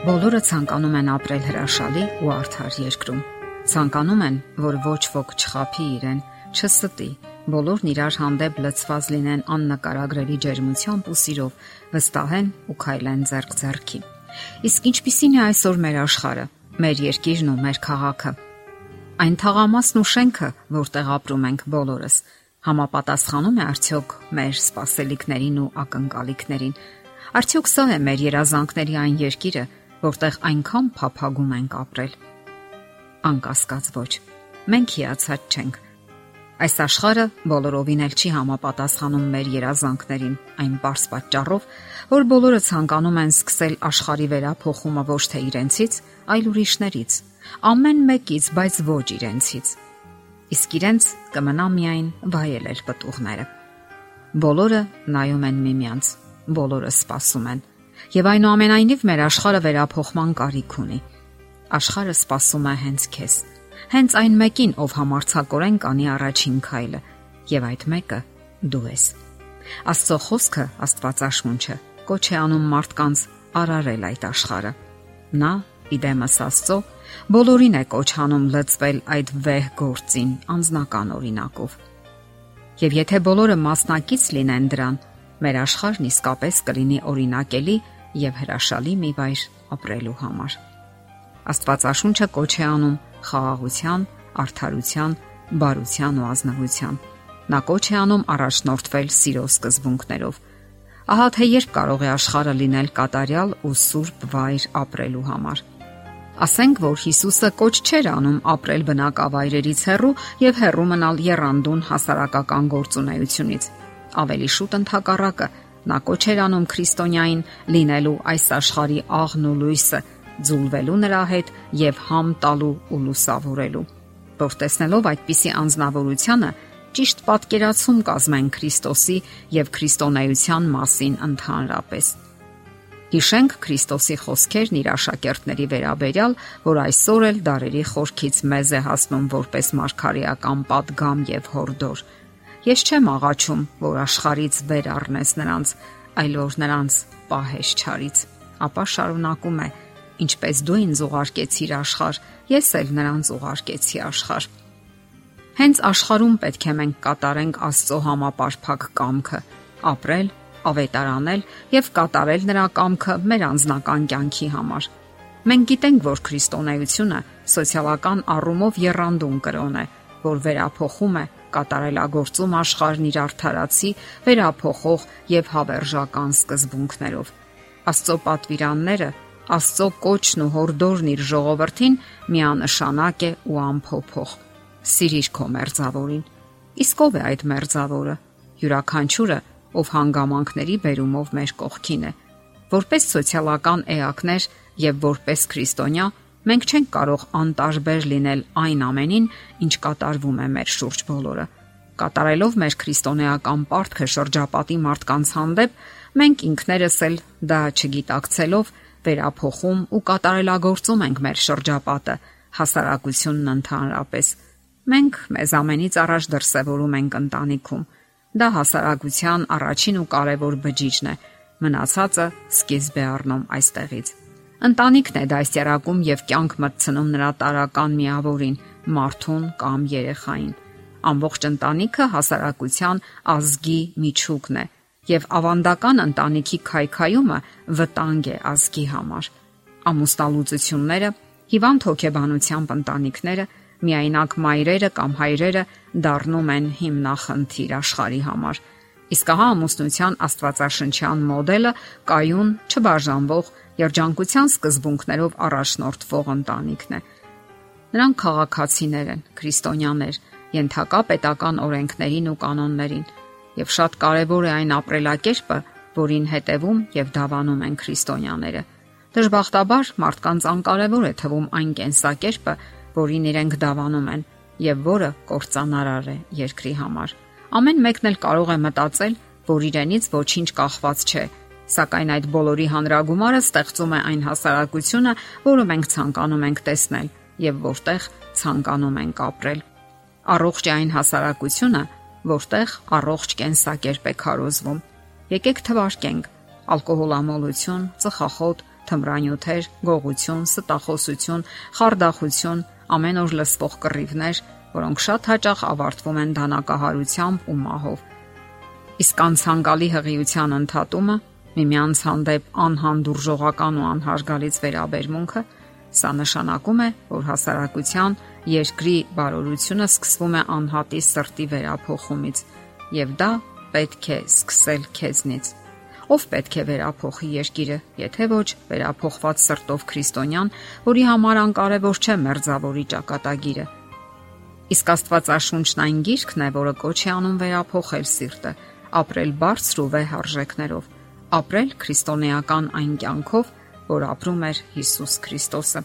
Բոլորը ցանկանում են ապրել հրաշալի ու արդար երկրում։ Ցանկանում են, որ ոչ ոք չխափի իրեն, չստի, բոլորն իրար հանդեպ լցված լինեն աննկարագրելի ջերմությամբ ու սիրով, վստահեն ու քայլեն ձեռք ձեռքի։ Իսկ ինչպիսին է այսօր մեր աշխարհը, մեր երկիրն ու մեր քաղաքը։ Այն թաղամասն ու շենքը, որտեղ ապրում ենք բոլորս, համապատասխանում է արդյոք մեր սպասելիքներին ու ակնկալիքներին։ Արդյոք սա է մեր երազանքների այն երկիրը, որտեղ այնքան փափագում ենք ապրել։ Անկասկած ոչ։ Մենք հիացած չենք։ Այս աշխարհը բոլորովին էլ չի համապատասխանում մեր երազանքներին, այն པարս պատճառով, որ բոլորը ցանկանում են սկսել աշխարհի վերափոխումը ոչ թե իրենցից, այլ ուրիշներից, ամեն մեկից, բայց ոչ իրենցից։ Իսկ իրենց կմնա միայն վայելել պտուղները։ Բոլորը նայում են միմյանց, բոլորը սպասում են եւ այնուամենայնիվ մեր աշխարհը վերափոխման կարիք ունի։ Աշխարհը սпасում է հենց քեզ։ Հենց այն մեկին, ով համարցակորեն կանի առաջին քայլը, եւ այդ մեկը դու ես։ Աստծո խոսքը, Աստվածաշունչը, կոչ է անում մարդկանց արարել այդ աշխարհը։ Նա, իդեմս Աստծո, բոլորին է կոչ անում լծվել այդ վեհ գործին, անznական օրինակով։ Եվ եթե բոլորը մասնակից լինեն դրան, մեր աշխարհն իսկապես կլինի օրինակելի եւ հրաշալի մի վայր ապրելու համար։ Աստվածաշունչը կոչ է անում խաղաղության, արդարության, բարության ու ազնվության։ Նա կոչ է անում առաջնորդվել սիրո սկզբունքներով։ Ահա թե երբ կարող է աշխարհը լինել կատարյալ ու սուրբ վայր ապրելու համար։ Ասենք որ Հիսուսը կոչ չէր անում ապրել բնակավայրերից հեռու եւ հեռու մնալ երանդուն հասարակական գործունեությունից ավելի շուտ ընդհակառակը նա կոչ էր անում քրիստոնյային լինելու այս աշխարի աղն ու լույսը, ձուլվելու նրա հետ եւ համ տալու ու լուսավորելու։ Որ տեսնելով այդպիսի անznավորությունը, ճիշտ պատկերացում կազմեն Քրիստոսի եւ քրիստոնեության մասին ընդհանրապես։ Հիշենք Քրիստոսի խոսքերն իր աշակերտների վերաբերյալ, որ այսօր էլ դարերի խորքից մեզ է հասնում որպես մարգարեական падգամ եւ հորդոր։ որ Ես չեմ աղաչում, որ աշխարից վեր առնես նրանց, այլ որ նրանց պահես չարից։ Ապա շարունակում է. ինչպես դու ինձ ուղարկեցիր աշխարh, ես էլ նրանց ուղարկեցի աշխարh։ Հենց աշխարհում պետք է մենք կատարենք Աստծո համապարփակ կամքը, ապրել, ավետարանել եւ կատարել նրա կամքը մեր անձնական կյանքի համար։ Մենք գիտենք, որ քրիստոնեությունը սոցիալական առումով երանդուն կրոն է, որ վերափոխում է կատարելագործում աշխարհն իր արդարացի, վերափոխող եւ հավերժական սկզբունքներով։ Աստծո պատվիրանները, Աստծո կոչն ու հորդորն իր ժողովրդին միանշանակ է ու ամփոփող։ Սիրիր քո մերձավորին։ Իսկ ով է այդ մերձավորը։ Յուրաքանչյուրը, ով հանգամանքների բերումով մեր կողքին է։ Որպես սոցիալական էակներ եւ որպես քրիստոնյա Մենք չենք կարող անտարբեր լինել այն ամենին, ինչ կատարվում է մեր շուրջ բոլորը։ Կատարելով մեր քրիստոնեական պարտքը շրջապատի մարդկանց հանդեպ, մենք ինքներս էլ դա չգիտակցելով վերափոխում ու կատարելագործում ենք մեր շրջապատը, հասարակությունն ընդհանրապես։ Մենք մեզ ամենից առաջ դրսևորում ենք ընտանիքում։ Դա հասարակության առաջին ու կարևոր բջիջն է։ Մնացածը սկիզբ է առնում այստեղից։ Ընտանիքն է դասյարակում եւ կյանք մտցնում նրա տարական միավորին, մարդուն կամ երեխային։ Ամբողջ ընտանիքը հասարակության ազգի միջուկն է եւ ավանդական ընտանիքի քայքայումը վտանգ է ազգի համար։ Ամուսնալուծությունները, հիվանդ հոգեբանությամբ ընտանիքները, միայնակ մայրերը կամ հայրերը դառնում են հիմնախնդիր աշխարհի համար Իսկ ահա ամուսնության աստվածաշնչյան մոդելը կայուն, չբաժանվող երջանկության սկզբունքներով առաջնորդվող ընտանիքն է։ Նրանք քաղաքացիներ են, քրիստոնյաներ, ենթակա պետական օրենքներին ու կանոններին, եւ շատ կարեւոր է այն ապրելակերպը, որին հետևում եւ դավանում են քրիստոնյաները։ Դժբախտաբար մարդկանց անկարևոր է թվում այն կենսակերպը, որին իրենք դավանում են եւ որը կործանարար է երկրի համար։ Ամեն մեկն էլ կարող է մտածել, որ իրենից ոչինչ կախված չէ, սակայն այդ բոլորի հանրագումարը ստեղծում է այն հասարակությունը, որը մենք ցանկանում ենք տեսնել եւ որտեղ ցանկանում ենք ապրել։ Առողջ է այն հասարակությունը, որտեղ առողջ կենսակերպ է քարոզվում։ Եկեք թվարկենք. ալկոհոլամոլություն, ծխախոտ, թմրանյութեր, գողություն, ստախոսություն, խարդախություն, ամեն օր լսվող կռիվներ, որոնք շատ հաճախ ավարտվում են դանակահարությամբ ու մահով։ Իսկ անցանկալի հղիության ընդհատումը, միմյանց հանդեպ անհանդուրժողական ու անհարգալից վերաբերմունքը, սա նշանակում է, որ հասարակության երկրի բարօրությունը սկսվում է անհատի սրտի վերափոխումից, եւ դա պետք է սկսել քեզնից։ Ով պետք է վերափոխի երկիրը, եթե ոչ վերափոխված սրտով քրիստոնյան, որի համար անկարևոր չէ մերձավորի ճակատագիրը։ Իսկ Աստվածաշունչն այն գիրքն է, որը կոչ է անում վերափոխել սիրտը, ապրել բարձր ու վեհ արժեքներով, ապրել քրիստոնեական այն կյանքով, որ ապրում էր Հիսուս Քրիստոսը։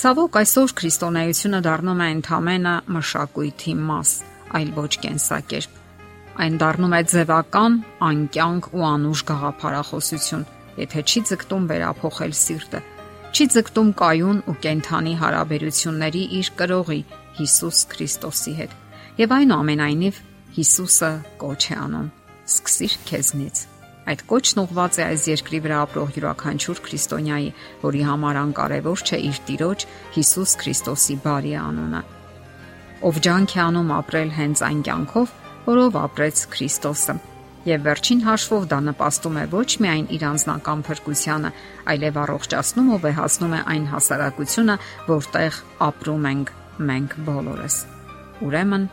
Ցավոք այսօր քրիստոնեությունը դառնում է ընդհանրապես մշակույթի մաս, այլ ոչ կենսակերպ այն դառնում է ձևական, անկյանք ու անուշ գաղափարախոսություն, եթե չի ձգտում վերափոխել սիրտը, չի ձգտում կայուն ու կենթանի հարաբերությունների իր կրողի Հիսուս Քրիստոսի հետ։ Եվ այնուամենայնիվ Հիսուսը կոչ է անում. սկսիր քեզնից։ Այդ կոչն ուղված է այս երկրի վրա ապրող յուրաքանչյուր քրիստոնյայի, որի համար անկարևոր չէ իր Տիրոջ Հիսուս Քրիստոսի բարի անունը։ Ով ջանք է անում ապրել հենց այն կյանքով, որով ապրեց Քրիստոսը։ Եվ վերջին հաշվով դա նպաստում է ոչ միայն իր անձնական փրկությանը, այլև առողջացնում ու վեհացնում է այն հասարակությունը, որտեղ ապրում ենք մենք բոլորս։ Ուրեմն,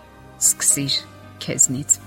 սկսիր քեզնից։